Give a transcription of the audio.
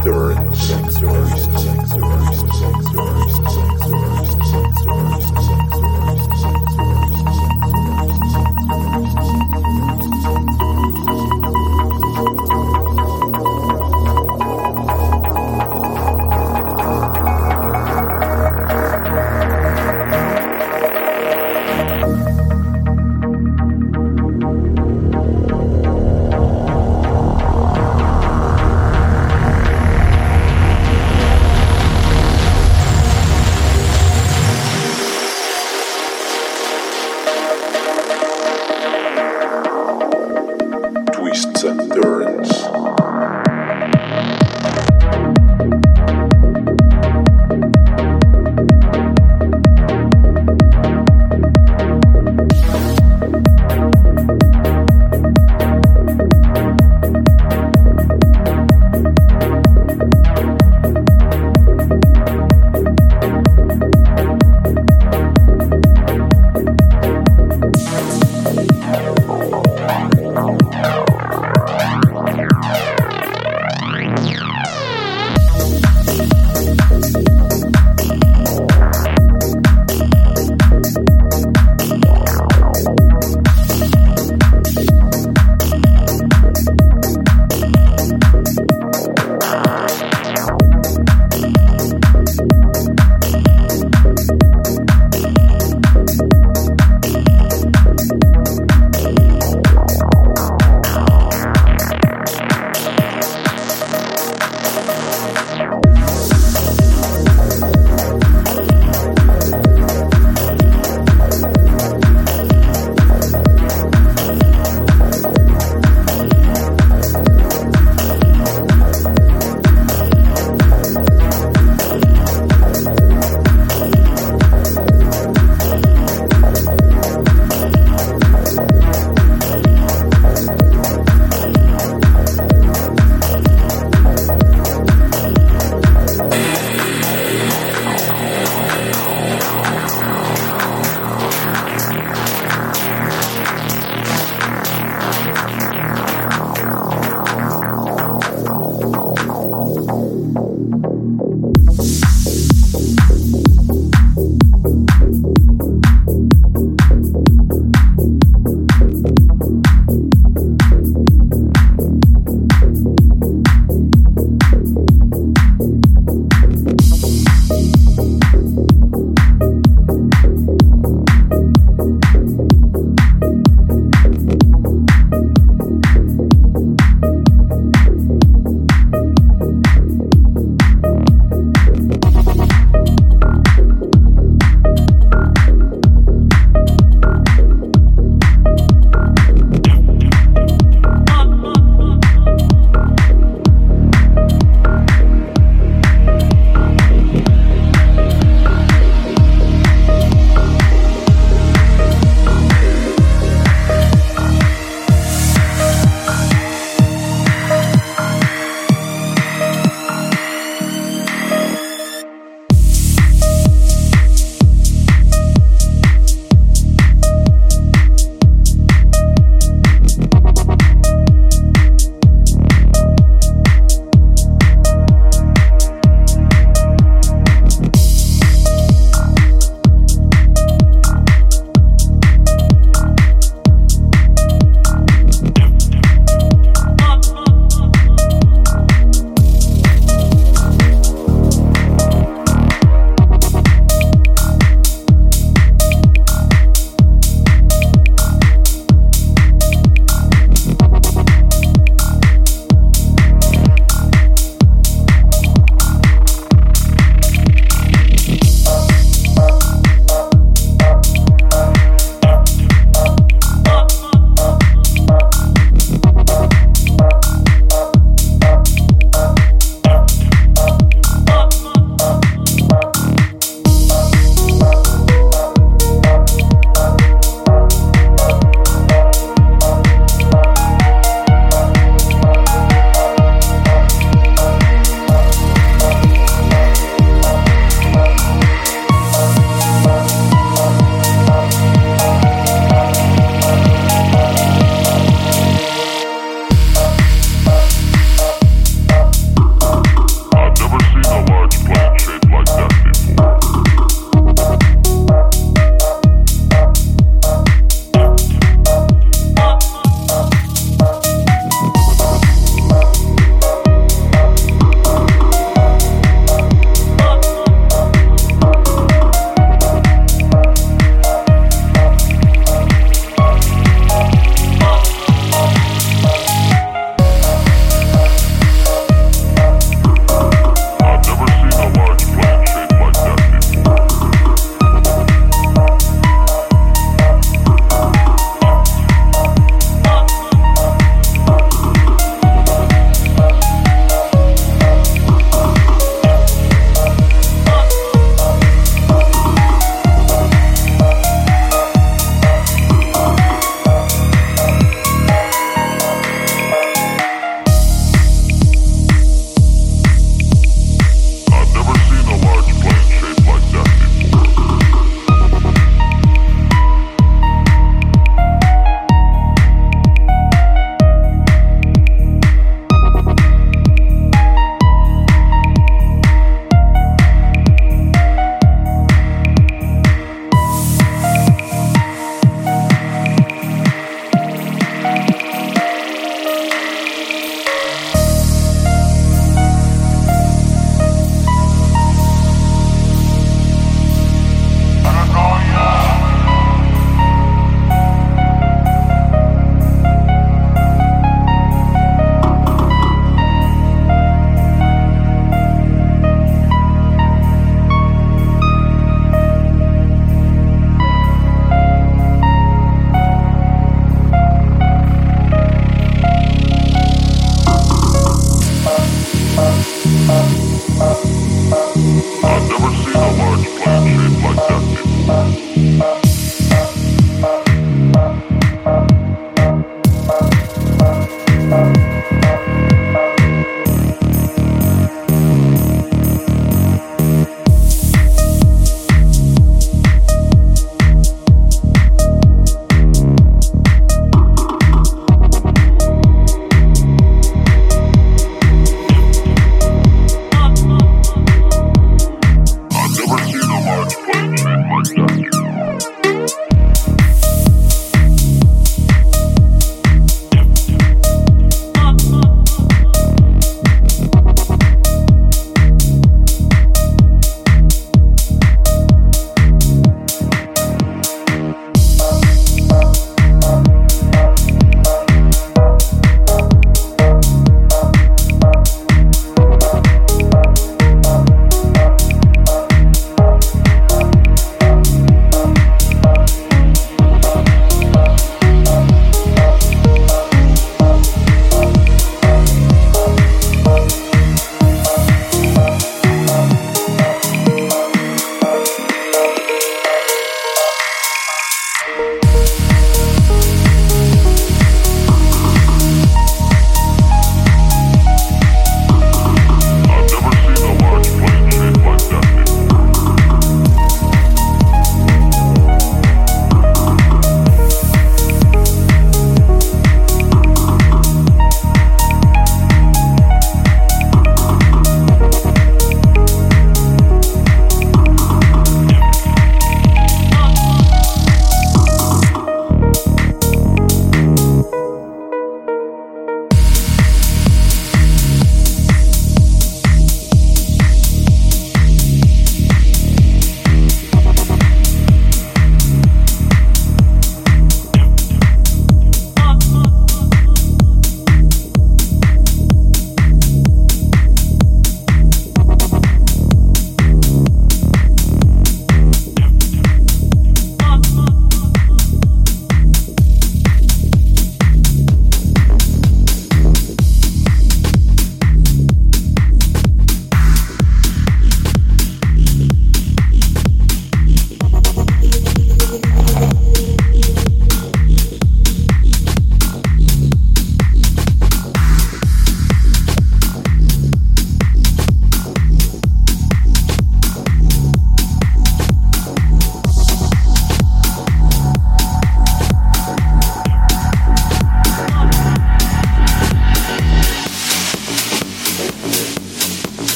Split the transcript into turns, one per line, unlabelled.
endurance. endurance.